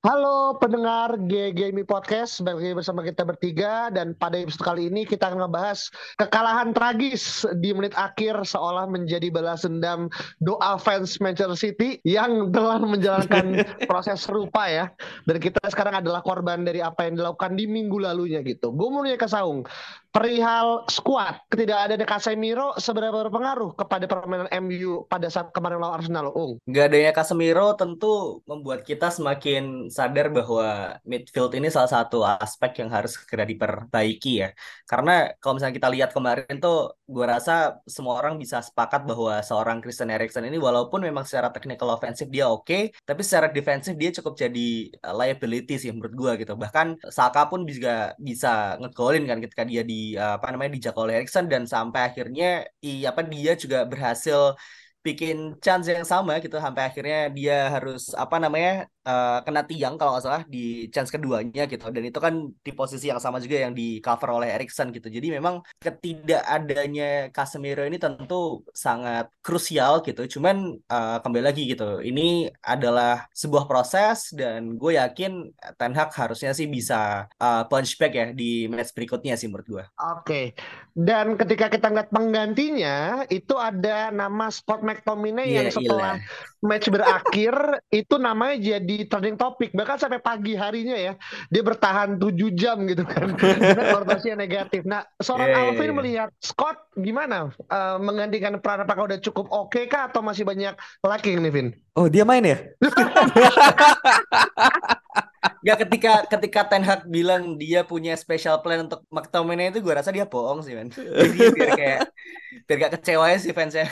Halo pendengar GGMI Podcast, balik lagi bersama kita bertiga dan pada episode kali ini kita akan membahas kekalahan tragis di menit akhir seolah menjadi balas dendam doa fans Manchester City yang telah menjalankan proses serupa ya dan kita sekarang adalah korban dari apa yang dilakukan di minggu lalunya gitu. Gue mau nanya ke Saung, perihal squad ketidakadaan Casemiro seberapa berpengaruh kepada permainan MU pada saat kemarin lawan Arsenal, Ung? Gak adanya Casemiro tentu membuat kita semakin sadar bahwa midfield ini salah satu aspek yang harus segera diperbaiki ya. Karena kalau misalnya kita lihat kemarin tuh, gue rasa semua orang bisa sepakat bahwa seorang Christian Eriksen ini walaupun memang secara technical offensive dia oke, okay, tapi secara defensif dia cukup jadi uh, liability sih menurut gue gitu. Bahkan Saka pun juga bisa ngegolin kan ketika dia di uh, apa namanya dijaga oleh Eriksen dan sampai akhirnya i, apa dia juga berhasil bikin chance yang sama gitu sampai akhirnya dia harus apa namanya uh, kena tiang kalau nggak salah di chance keduanya gitu dan itu kan di posisi yang sama juga yang di cover oleh Erikson gitu jadi memang ketidakadanya Casemiro ini tentu sangat krusial gitu cuman uh, kembali lagi gitu ini adalah sebuah proses dan gue yakin Ten Hag harusnya sih bisa uh, punch back ya di match berikutnya sih menurut gue. Oke okay. dan ketika kita ngeliat penggantinya itu ada nama Scott McTominay yeah, yang setelah ilah. match berakhir itu namanya jadi jadi trending topik bahkan sampai pagi harinya ya dia bertahan 7 jam gitu kan karena negatif. Nah seorang yeah, Alvin yeah, melihat Scott gimana uh, menggantikan peran apakah udah cukup oke okay kah atau masih banyak lacking nih Vin? Oh dia main ya? Gak ketika ketika Ten Hag bilang dia punya special plan untuk McTominay itu gue rasa dia bohong sih men. Jadi biar kayak biar gak kecewa ya sih fansnya.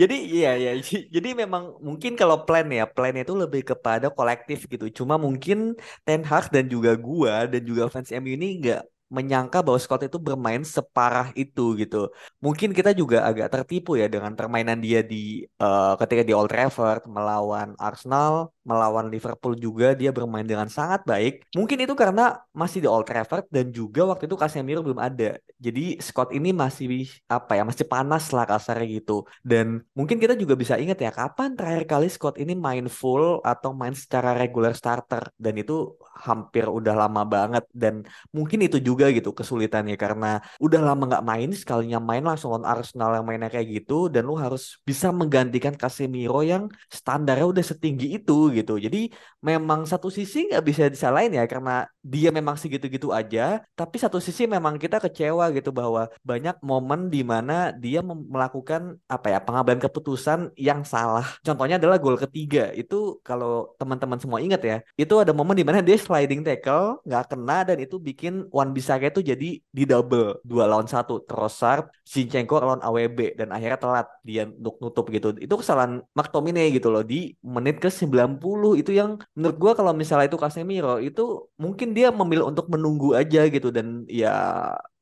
Jadi iya ya jadi memang mungkin kalau plan ya plannya itu lebih kepada kolektif gitu. Cuma mungkin Ten Hag dan juga gua dan juga fans MU ini nggak menyangka bahwa Scott itu bermain separah itu gitu. Mungkin kita juga agak tertipu ya dengan permainan dia di uh, ketika di Old Trafford melawan Arsenal, melawan Liverpool juga dia bermain dengan sangat baik. Mungkin itu karena masih di Old Trafford dan juga waktu itu Casemiro belum ada. Jadi Scott ini masih apa ya, masih panas lah kasarnya gitu. Dan mungkin kita juga bisa ingat ya kapan terakhir kali Scott ini main full atau main secara regular starter dan itu hampir udah lama banget dan mungkin itu juga gitu kesulitannya karena udah lama nggak main sekalinya main langsung lawan Arsenal yang mainnya kayak gitu dan lu harus bisa menggantikan Casemiro yang standarnya udah setinggi itu jadi memang satu sisi nggak bisa disalahin ya karena dia memang segitu-gitu aja tapi satu sisi memang kita kecewa gitu bahwa banyak momen di mana dia melakukan apa ya pengambilan keputusan yang salah. Contohnya adalah gol ketiga. Itu kalau teman-teman semua ingat ya itu ada momen di mana dia sliding tackle nggak kena dan itu bikin Wan Bisaka itu jadi di double. Dua lawan satu Trossard, Zinchenko lawan AWB dan akhirnya telat dia untuk nutup gitu. Itu kesalahan McTominay gitu loh di menit ke 90 itu yang menurut gua kalau misalnya itu Casemiro itu mungkin dia memilih untuk menunggu aja gitu dan ya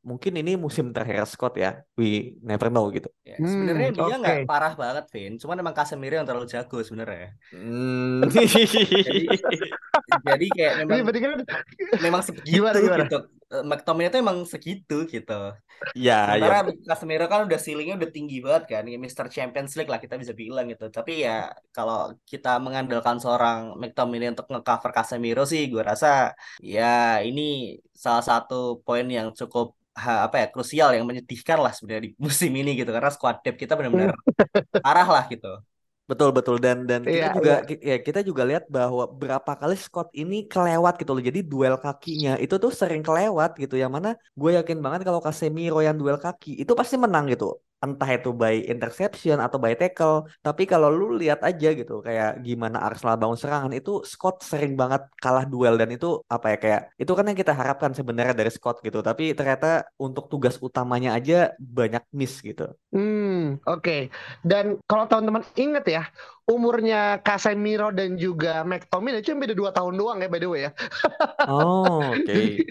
mungkin ini musim terakhir Scott ya. We never know gitu. Ya, sebenarnya hmm, dia nggak okay. parah banget, Vin. Cuman emang Casemiro yang terlalu jago sebenarnya. Hmm. jadi, jadi kayak memang kan memang gimana, gimana? gitu. Eh, McTominay itu emang segitu gitu. Ya, Sementara ya. Casemiro kan udah ceilingnya udah tinggi banget kan, ya Mr. Champions League lah kita bisa bilang gitu. Tapi ya kalau kita mengandalkan seorang McTominay untuk ngecover Casemiro sih, gue rasa ya ini salah satu poin yang cukup ha, apa ya krusial yang menyedihkan lah sebenarnya di musim ini gitu karena squad depth kita benar-benar parah lah gitu. Betul betul dan dan kita yeah, juga yeah. ya kita juga lihat bahwa berapa kali Scott ini kelewat gitu loh. Jadi duel kakinya itu tuh sering kelewat gitu yang mana gue yakin banget kalau Casemiro yang duel kaki itu pasti menang gitu entah itu by interception atau by tackle tapi kalau lu lihat aja gitu kayak gimana Arsenal bangun serangan itu Scott sering banget kalah duel dan itu apa ya kayak itu kan yang kita harapkan sebenarnya dari Scott gitu tapi ternyata untuk tugas utamanya aja banyak miss gitu hmm oke okay. dan kalau teman-teman inget ya umurnya Casemiro dan juga McTominay itu beda dua tahun doang ya by the way ya. Oh, oke. Okay.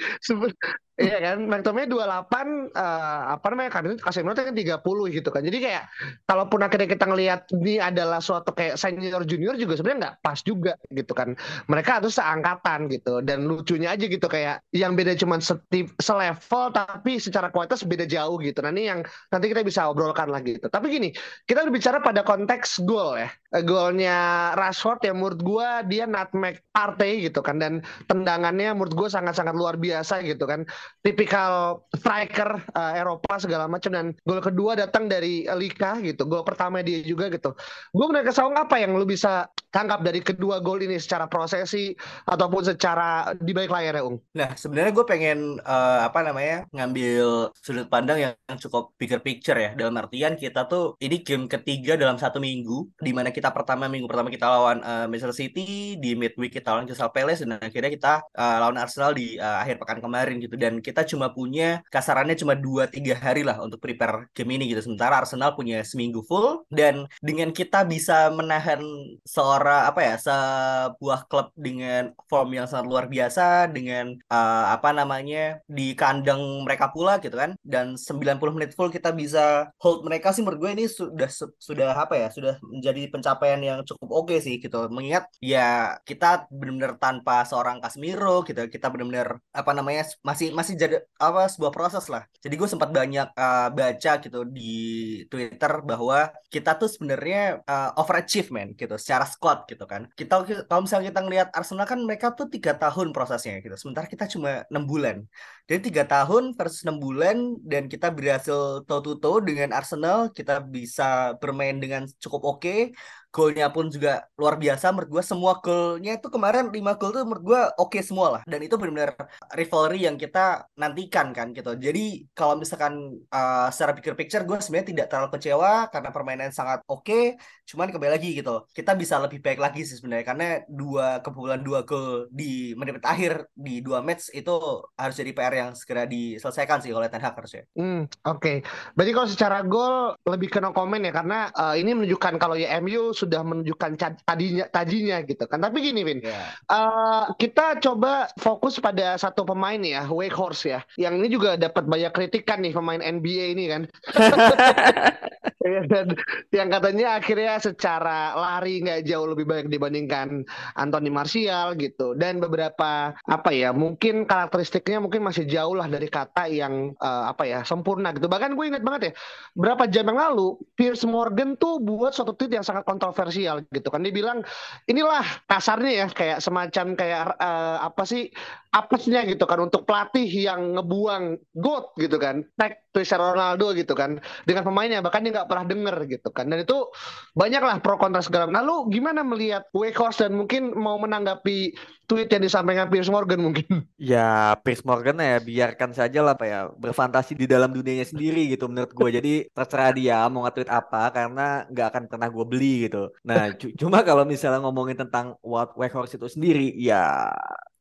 Iya kan, McTominay 28 uh, apa namanya kan Casemiro kan 30 gitu kan. Jadi kayak kalaupun akhirnya kita ngelihat ini adalah suatu kayak senior junior juga sebenarnya nggak pas juga gitu kan. Mereka harus seangkatan gitu dan lucunya aja gitu kayak yang beda cuma setip selevel tapi secara kualitas beda jauh gitu. Nah ini yang nanti kita bisa obrolkan lagi gitu. Tapi gini, kita berbicara pada konteks gol ya. Golnya Rashford ya menurut gua dia nutmeg partai gitu kan. Dan tendangannya menurut gua sangat-sangat luar biasa gitu kan. Tipikal striker uh, Eropa segala macam. Dan gol kedua datang dari Lika gitu. Gol pertama dia juga gitu. Gue benar kesawang apa yang lu bisa tangkap dari kedua gol ini secara prosesi ataupun secara di balik layar ya Ung? Nah sebenarnya gue pengen uh, apa namanya ngambil sudut pandang yang cukup bigger picture ya. Dalam artian kita tuh ini game ketiga dalam satu minggu di mana kita pertama minggu pertama kita lawan uh, Manchester City di midweek kita lawan Crystal Palace dan akhirnya kita uh, lawan Arsenal di uh, akhir pekan kemarin gitu dan kita cuma punya kasarannya cuma 2-3 hari lah untuk prepare game ini gitu. Sementara Arsenal punya seminggu full dan dengan kita bisa menahan seorang apa ya sebuah klub dengan form yang sangat luar biasa dengan uh, apa namanya di kandang mereka pula gitu kan dan 90 menit full kita bisa hold mereka sih menurut gue ini sudah sudah apa ya sudah menjadi pencapaian yang cukup oke okay sih gitu mengingat ya kita benar-benar tanpa seorang Casemiro gitu kita benar-benar apa namanya masih masih jadi apa sebuah proses lah. Jadi gue sempat banyak uh, baca gitu di Twitter bahwa kita tuh sebenarnya uh, overachievement gitu secara squad gitu kan. Kita kalau misalnya kita ngelihat Arsenal kan mereka tuh tiga tahun prosesnya gitu. Sementara kita cuma enam bulan. Jadi tiga tahun versus enam bulan dan kita berhasil toe to dengan Arsenal. Kita bisa bermain dengan cukup oke. Okay golnya pun juga luar biasa. Menurut gue semua golnya itu kemarin 5 gol tuh menurut gue oke okay semua lah. Dan itu benar-benar rivalry yang kita nantikan kan gitu. Jadi kalau misalkan uh, secara bigger picture gue sebenarnya tidak terlalu kecewa karena permainan sangat oke. okay, cuman kembali lagi gitu kita bisa lebih baik lagi sih sebenarnya karena dua kebobolan dua gol di menit akhir di dua match itu harus jadi PR yang segera diselesaikan sih oleh Ten Hag harusnya. Hmm, oke. Okay. Berarti kalau secara gol lebih ke no comment ya karena uh, ini menunjukkan kalau ya MU sudah menunjukkan tadinya tajinya gitu kan. Tapi gini Win, yeah. uh, kita coba fokus pada satu pemain ya, Wake Horse ya. Yang ini juga dapat banyak kritikan nih pemain NBA ini kan. Dan yang katanya akhirnya secara lari nggak jauh lebih baik dibandingkan Anthony Martial gitu. Dan beberapa apa ya, mungkin karakteristiknya mungkin masih jauh lah dari kata yang uh, apa ya sempurna gitu. Bahkan gue ingat banget ya, berapa jam yang lalu Piers Morgan tuh buat suatu tweet yang sangat kontroversial gitu kan. Dia bilang inilah kasarnya ya kayak semacam kayak uh, apa sih apesnya gitu kan untuk pelatih yang ngebuang goat gitu kan. Tag Cristiano Ronaldo gitu kan dengan pemainnya bahkan dia nggak pernah denger gitu kan. Dan itu banyaklah pro kontra segala. Nah lu gimana melihat Wekos dan mungkin mau menanggapi tweet yang disampaikan Piers Morgan mungkin? Ya Piers Morgan ya biarkan saja lah pak ya berfantasi di dalam dunianya sendiri gitu menurut gue. Jadi terserah dia mau nge-tweet apa karena nggak akan pernah gue beli gitu. Nah, cuma kalau misalnya ngomongin tentang Wild Horse itu sendiri, ya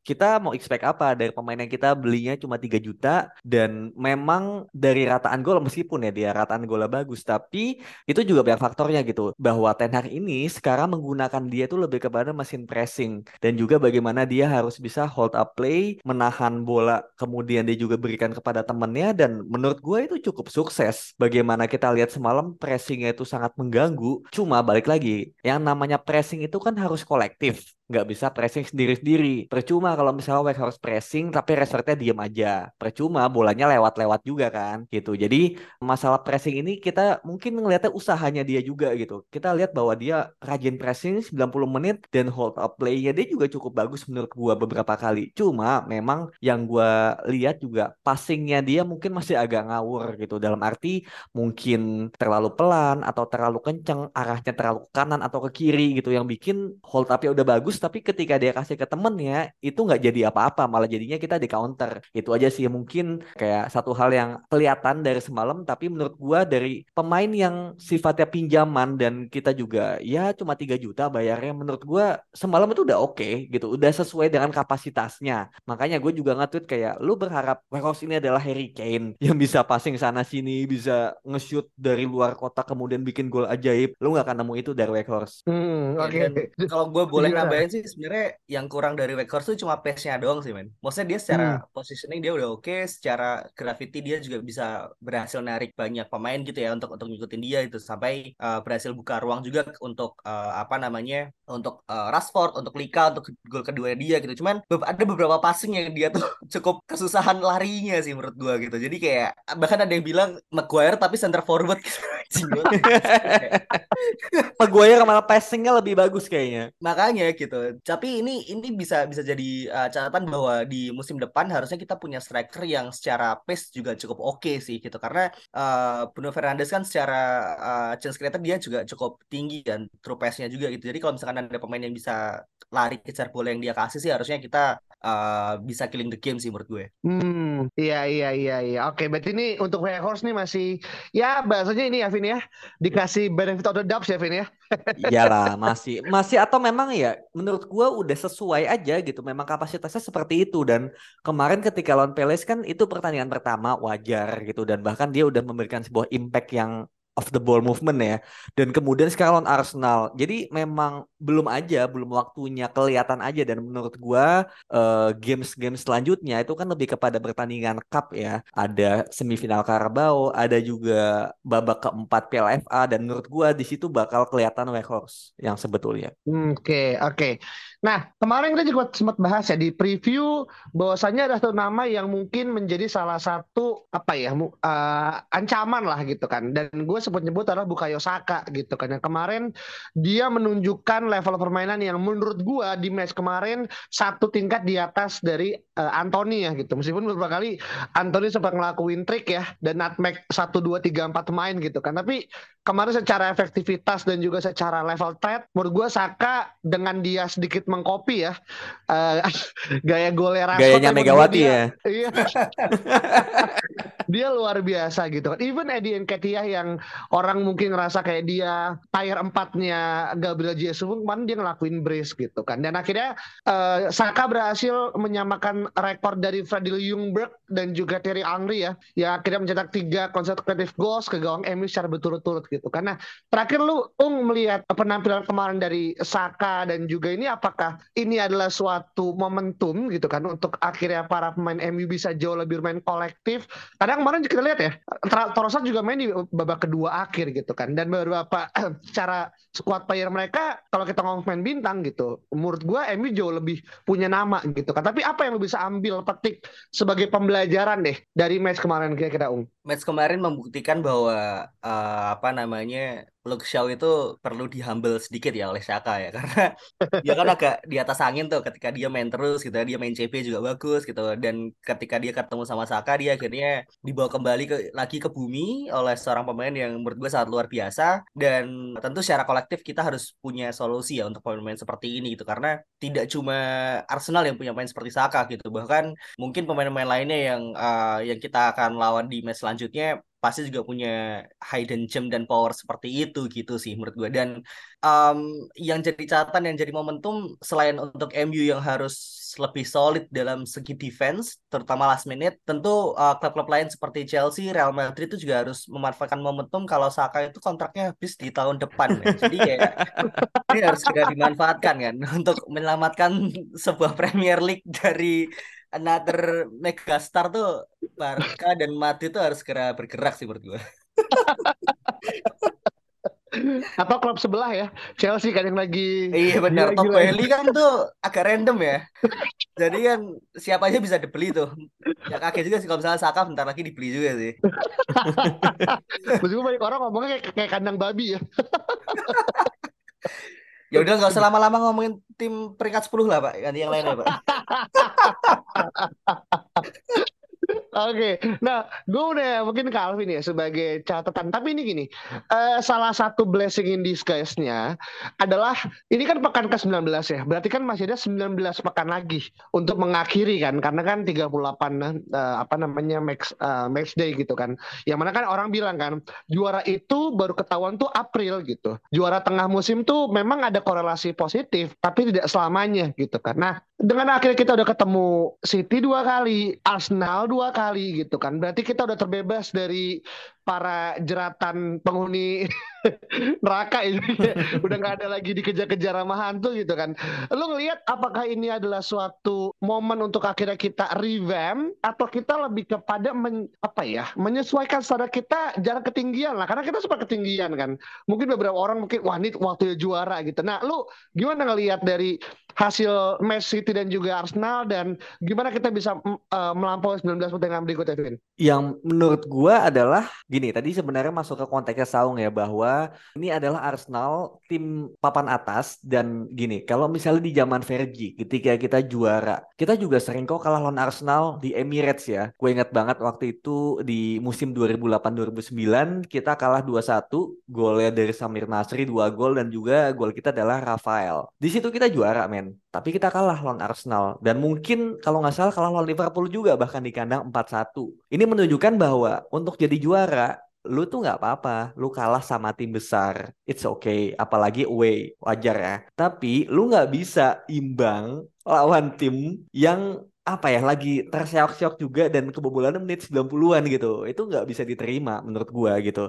kita mau expect apa? Dari pemain yang kita belinya cuma 3 juta dan memang dari rataan gol meskipun ya dia rataan golnya bagus tapi itu juga banyak faktornya gitu bahwa Ten Hag ini sekarang menggunakan dia itu lebih kepada mesin pressing dan juga bagaimana dia harus bisa hold up play menahan bola kemudian dia juga berikan kepada temannya dan menurut gue itu cukup sukses. Bagaimana kita lihat semalam pressingnya itu sangat mengganggu cuma balik lagi yang namanya pressing itu kan harus kolektif nggak bisa pressing sendiri-sendiri. Percuma kalau misalnya Wake harus pressing tapi resernya diem aja. Percuma bolanya lewat-lewat juga kan gitu. Jadi masalah pressing ini kita mungkin melihatnya usahanya dia juga gitu. Kita lihat bahwa dia rajin pressing 90 menit dan hold up play-nya dia juga cukup bagus menurut gua beberapa kali. Cuma memang yang gua lihat juga passingnya dia mungkin masih agak ngawur gitu. Dalam arti mungkin terlalu pelan atau terlalu kenceng, arahnya terlalu ke kanan atau ke kiri gitu yang bikin hold up-nya udah bagus bagus tapi ketika dia kasih ke temennya itu nggak jadi apa-apa malah jadinya kita di counter. Itu aja sih mungkin kayak satu hal yang kelihatan dari semalam tapi menurut gua dari pemain yang sifatnya pinjaman dan kita juga ya cuma 3 juta bayarnya menurut gua semalam itu udah oke okay, gitu. Udah sesuai dengan kapasitasnya. Makanya gue juga nge-tweet kayak lu berharap Weghorst ini adalah Harry Kane yang bisa passing sana sini bisa nge-shoot dari luar kotak kemudian bikin gol ajaib. Lu nggak akan nemu itu dari Weghorst hmm, oke okay. kalau gue boleh nambahin sih? Sebenarnya yang kurang dari Weghorst itu cuma pace-nya doang sih men. Maksudnya dia secara hmm. positioning dia udah oke okay, secara gravity dia juga bisa berhasil narik banyak pemain gitu ya untuk untuk ngikutin dia itu sampai uh, berhasil buka ruang juga untuk uh, apa namanya untuk uh, Rashford untuk Lika untuk gol kedua dia gitu. Cuman ada beberapa passing yang dia tuh cukup kesusahan larinya sih menurut gue gitu. Jadi kayak bahkan ada yang bilang Maguire tapi center forward gitu Maguire malah passingnya lebih bagus kayaknya. Makanya gitu. Tapi ini ini bisa bisa jadi uh, catatan bahwa di musim depan harusnya kita punya striker yang secara pace juga cukup oke okay sih gitu. Karena uh, Bruno Fernandes kan secara uh, chance creator dia juga cukup tinggi dan true pace-nya juga gitu. Jadi kalau misalkan ada pemain yang bisa lari kejar bola yang dia kasih sih harusnya kita uh, bisa killing the game sih menurut gue. Hmm, iya iya iya iya. Oke, berarti ini untuk Horse nih masih ya bahasanya ini ya Vin ya. Dikasih benefit of the doubt ya Vin ya. Iyalah, masih masih atau memang ya menurut gue udah sesuai aja gitu. Memang kapasitasnya seperti itu dan kemarin ketika lawan Peles kan itu pertandingan pertama wajar gitu dan bahkan dia udah memberikan sebuah impact yang of the ball movement ya. Dan kemudian sekarang Arsenal. Jadi memang belum aja, belum waktunya kelihatan aja dan menurut gua uh, games-games selanjutnya itu kan lebih kepada pertandingan cup ya. Ada semifinal Carabao, ada juga babak keempat Piala FA dan menurut gua di situ bakal kelihatan Weghorst yang sebetulnya. Oke, okay, oke. Okay. Nah, kemarin kita juga sempat bahas ya di preview bahwasannya ada satu nama yang mungkin menjadi salah satu apa ya uh, ancaman lah gitu kan. Dan gue sempat nyebut adalah Bukayo Saka gitu kan. Yang kemarin dia menunjukkan level permainan yang menurut gue di match kemarin satu tingkat di atas dari uh, Anthony ya gitu. Meskipun beberapa kali Anthony sempat ngelakuin trik ya dan nutmeg satu dua tiga empat pemain gitu kan. Tapi kemarin secara efektivitas dan juga secara level threat menurut gue Saka dengan dia sedikit mengcopy ya uh, gaya Rashford gayanya Megawati dia, ya iya dia luar biasa gitu kan even Eddie Nketiah yang orang mungkin ngerasa kayak dia tire empatnya Gabriel Jesus pun kemarin dia ngelakuin brace gitu kan dan akhirnya uh, Saka berhasil menyamakan rekor dari Freddy Ljungberg dan juga Terry Angri ya yang akhirnya mencetak tiga consecutive goals ke gawang MU secara berturut-turut gitu. Karena terakhir lu Ung melihat penampilan kemarin dari Saka dan juga ini apakah ini adalah suatu momentum gitu kan untuk akhirnya para pemain MU bisa jauh lebih main kolektif. Kadang kemarin kita lihat ya, Trossard juga main di babak kedua akhir gitu kan dan beberapa cara squad player mereka kalau kita ngomong main bintang gitu, menurut gua MU jauh lebih punya nama gitu kan. Tapi apa yang lu bisa ambil petik sebagai pembelajaran deh dari match kemarin kira-kira Ung? Match kemarin membuktikan bahwa uh, apa namanya Luke Shaw itu perlu dihumble sedikit ya oleh Saka ya. Karena dia kan agak di atas angin tuh ketika dia main terus gitu dia main CP juga bagus gitu. Dan ketika dia ketemu sama Saka dia akhirnya dibawa kembali ke lagi ke bumi oleh seorang pemain yang menurut gue sangat luar biasa. Dan tentu secara kolektif kita harus punya solusi ya untuk pemain-pemain seperti ini gitu. Karena tidak cuma Arsenal yang punya pemain seperti Saka gitu. Bahkan mungkin pemain-pemain lainnya yang uh, yang kita akan lawan di match pasti juga punya hidden gem dan power seperti itu gitu sih menurut gue dan um, yang jadi catatan yang jadi momentum selain untuk MU yang harus lebih solid dalam segi defense terutama last minute tentu uh, klub-klub lain seperti Chelsea, Real Madrid itu juga harus memanfaatkan momentum kalau Saka itu kontraknya habis di tahun depan ya. jadi kayak ini harus segera dimanfaatkan kan untuk menyelamatkan sebuah Premier League dari another megastar tuh Barca dan Madrid tuh harus segera bergerak sih menurut gue. Atau klub sebelah ya, Chelsea kan yang lagi Iya benar, Top Bailey kan tuh agak random ya. Jadi kan siapa aja bisa dibeli tuh. Ya kaget juga sih kalau misalnya Saka bentar lagi dibeli juga sih. Meskipun banyak orang ngomongnya kayak, kayak kandang babi ya. Ya udah nggak usah lama-lama ngomongin tim peringkat 10 lah Pak. Ganti yang lain ya Pak. Oke, nah gue udah mungkin ke Alvin ya sebagai catatan. Tapi ini gini, uh, salah satu blessing in disguise-nya adalah ini kan pekan ke-19 ya. Berarti kan masih ada 19 pekan lagi untuk mengakhiri kan, karena kan 38 uh, eh, apa namanya max uh, match day gitu kan. Yang mana kan orang bilang kan juara itu baru ketahuan tuh April gitu. Juara tengah musim tuh memang ada korelasi positif, tapi tidak selamanya gitu kan. Nah, dengan akhirnya kita udah ketemu City dua kali, Arsenal dua kali gitu kan. Berarti kita udah terbebas dari para jeratan penghuni neraka ini. Udah nggak ada lagi dikejar-kejar sama hantu gitu kan. Lu ngelihat apakah ini adalah suatu momen untuk akhirnya kita revamp atau kita lebih kepada men, apa ya menyesuaikan standar kita jarak ketinggian lah. Karena kita suka ketinggian kan. Mungkin beberapa orang mungkin wah ini waktu juara gitu. Nah lu gimana ngelihat dari hasil match City dan juga Arsenal dan gimana kita bisa uh, melampaui 19 pertandingan berikutnya Vin? Yang menurut gua adalah gini, tadi sebenarnya masuk ke konteksnya Saung ya bahwa ini adalah Arsenal tim papan atas dan gini, kalau misalnya di zaman Fergie ketika kita juara, kita juga sering kok kalah lawan Arsenal di Emirates ya. Gue ingat banget waktu itu di musim 2008-2009 kita kalah 2-1, golnya dari Samir Nasri 2 gol dan juga gol kita adalah Rafael. Di situ kita juara men, tapi kita kalah lawan Arsenal dan mungkin kalau nggak salah kalah lawan Liverpool juga bahkan di kandang 4-1. Ini menunjukkan bahwa untuk jadi juara lu tuh nggak apa-apa, lu kalah sama tim besar, it's okay, apalagi away, wajar ya. Tapi lu nggak bisa imbang lawan tim yang apa ya lagi terseok-seok juga dan kebobolan menit 90-an gitu. Itu nggak bisa diterima menurut gua gitu.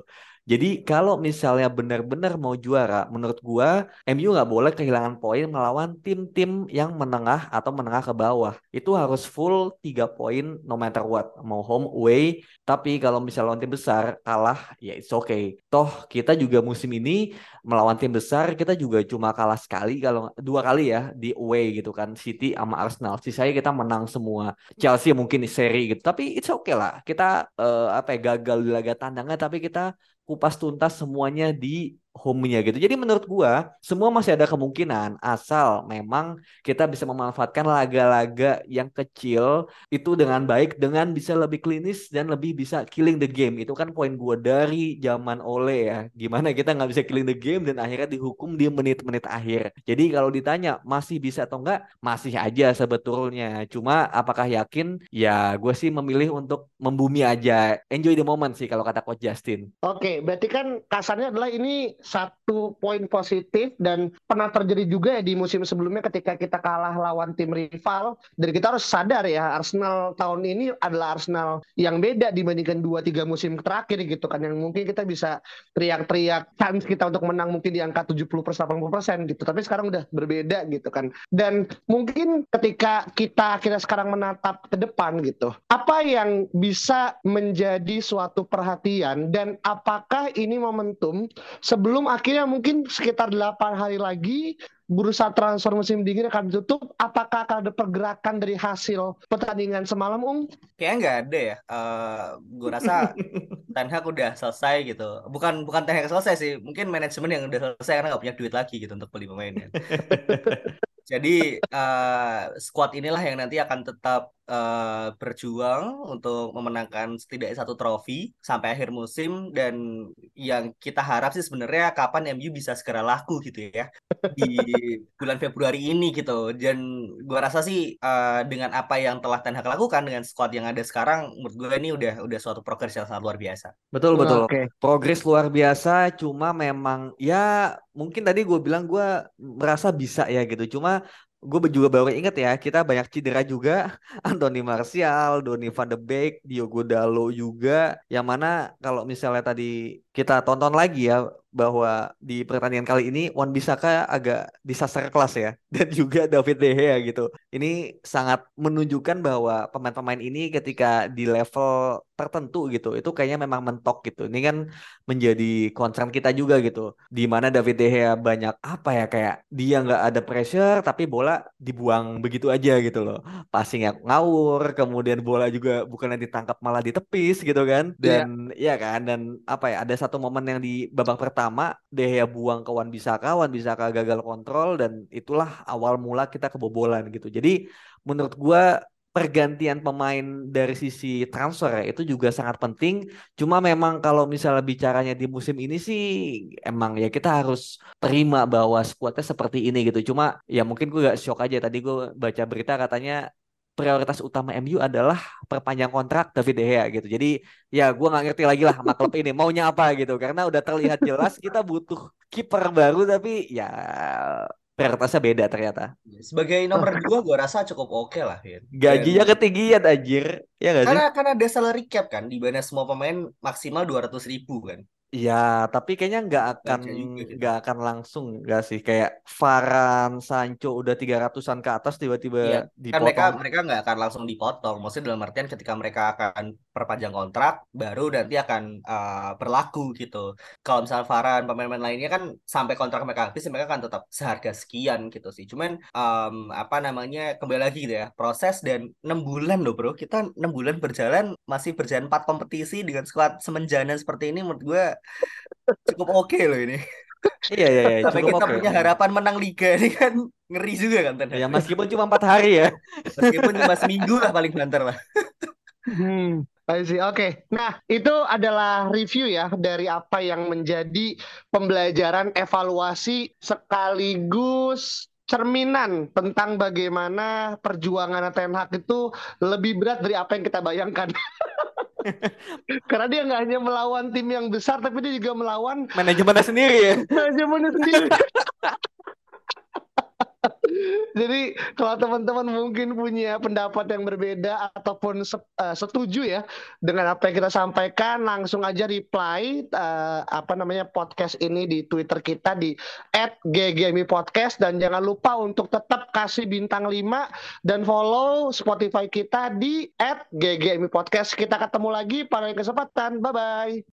Jadi kalau misalnya benar-benar mau juara, menurut gua MU nggak boleh kehilangan poin melawan tim-tim yang menengah atau menengah ke bawah. Itu harus full 3 poin no matter what, mau home away. Tapi kalau misalnya lawan tim besar kalah, ya it's okay. Toh kita juga musim ini melawan tim besar kita juga cuma kalah sekali kalau dua kali ya di away gitu kan City sama Arsenal. Sisanya kita menang semua. Chelsea mungkin seri gitu. Tapi it's okay lah. Kita uh, apa ya gagal di laga tandangnya tapi kita kupas tuntas semuanya di home-nya gitu. Jadi menurut gua semua masih ada kemungkinan asal memang kita bisa memanfaatkan laga-laga yang kecil itu dengan baik dengan bisa lebih klinis dan lebih bisa killing the game. Itu kan poin gua dari zaman Ole ya. Gimana kita nggak bisa killing the game dan akhirnya dihukum di menit-menit akhir. Jadi kalau ditanya masih bisa atau enggak, masih aja sebetulnya. Cuma apakah yakin? Ya gue sih memilih untuk membumi aja. Enjoy the moment sih kalau kata coach Justin. Oke, berarti kan kasarnya adalah ini satu poin positif dan pernah terjadi juga ya di musim sebelumnya ketika kita kalah lawan tim rival. Dan kita harus sadar ya Arsenal tahun ini adalah Arsenal yang beda dibandingkan dua tiga musim terakhir gitu kan. Yang mungkin kita bisa teriak-teriak chance kita untuk menang mungkin di angka 70 persen 80 persen gitu. Tapi sekarang udah berbeda gitu kan. Dan mungkin ketika kita kita sekarang menatap ke depan gitu apa yang bisa menjadi suatu perhatian dan apakah ini momentum sebelum sebelum akhirnya mungkin sekitar 8 hari lagi bursa transfer musim dingin akan ditutup, apakah akan ada pergerakan dari hasil pertandingan semalam, Ung? Kayaknya nggak ada ya. Uh, eh, gue rasa Ten Hag udah selesai gitu. Bukan bukan Ten Hag selesai sih, mungkin manajemen yang udah selesai karena nggak punya duit lagi gitu untuk beli pemainnya. Jadi uh, squad inilah yang nanti akan tetap uh, berjuang untuk memenangkan setidaknya satu trofi sampai akhir musim dan yang kita harap sih sebenarnya kapan MU bisa segera laku gitu ya di bulan Februari ini gitu. Dan gua rasa sih uh, dengan apa yang telah Ten Hag lakukan dengan squad yang ada sekarang menurut gue ini udah udah suatu progres yang sangat luar biasa. Betul betul. Okay. Progres luar biasa cuma memang ya mungkin tadi gue bilang gue merasa bisa ya gitu. Cuma gue juga baru inget ya kita banyak cedera juga. Anthony Martial, Donny van de Beek, Diogo Dalo juga. Yang mana kalau misalnya tadi kita tonton lagi ya bahwa di pertandingan kali ini Wan Bisaka agak disaster kelas ya dan juga David De Gea gitu. Ini sangat menunjukkan bahwa pemain-pemain ini ketika di level tertentu gitu itu kayaknya memang mentok gitu. Ini kan menjadi concern kita juga gitu. Di mana David De Gea banyak apa ya kayak dia nggak ada pressure tapi bola dibuang begitu aja gitu loh. Passing yang ngawur, kemudian bola juga bukan yang ditangkap malah ditepis gitu kan. Iya. Dan iya ya kan dan apa ya ada satu momen yang di babak pertama Dehya buang ke Wan Bisaka, Wan Bisaka gagal kontrol dan itulah awal mula kita kebobolan gitu. Jadi menurut gua pergantian pemain dari sisi transfer ya, itu juga sangat penting. Cuma memang kalau misalnya bicaranya di musim ini sih emang ya kita harus terima bahwa skuadnya seperti ini gitu. Cuma ya mungkin gue gak shock aja tadi gue baca berita katanya prioritas utama MU adalah perpanjang kontrak David De Gea gitu. Jadi ya gue nggak ngerti lagi lah sama klub ini maunya apa gitu. Karena udah terlihat jelas kita butuh kiper baru tapi ya prioritasnya beda ternyata. Sebagai nomor dua gue rasa cukup oke okay lah. Ya. Gajinya ketinggian anjir. Ya gak karena, sih? Karena ada salary cap kan. Di mana semua pemain maksimal 200 ribu kan. Iya, tapi kayaknya nggak akan nggak akan langsung nggak sih kayak Varan, Sancho udah tiga ratusan ke atas tiba-tiba iya, dipotong. Kan mereka mereka nggak akan langsung dipotong. Maksudnya dalam artian ketika mereka akan perpanjang kontrak baru nanti akan uh, berlaku gitu. Kalau misalnya Varan pemain-pemain lainnya kan sampai kontrak mereka habis mereka akan tetap seharga sekian gitu sih. Cuman um, apa namanya kembali lagi gitu ya proses dan enam bulan loh bro kita enam bulan berjalan masih berjalan empat kompetisi dengan skuad semenjana seperti ini menurut gue cukup oke okay loh ini. Iya iya iya. Sampai kita okay. punya harapan menang liga ini kan ngeri juga kan Ten. Ya meskipun cuma empat hari ya. meskipun cuma seminggu lah paling banter lah. hmm. Oke, okay. nah itu adalah review ya dari apa yang menjadi pembelajaran evaluasi sekaligus cerminan tentang bagaimana perjuangan Ten Hag itu lebih berat dari apa yang kita bayangkan. Karena dia nggak hanya melawan tim yang besar, tapi dia juga melawan manajemennya sendiri ya. manajemennya sendiri. Jadi kalau teman-teman mungkin punya pendapat yang berbeda ataupun uh, setuju ya dengan apa yang kita sampaikan, langsung aja reply uh, apa namanya podcast ini di Twitter kita di @ggmi_podcast dan jangan lupa untuk tetap kasih bintang 5 dan follow Spotify kita di @ggmi_podcast. Kita ketemu lagi pada kesempatan. Bye bye.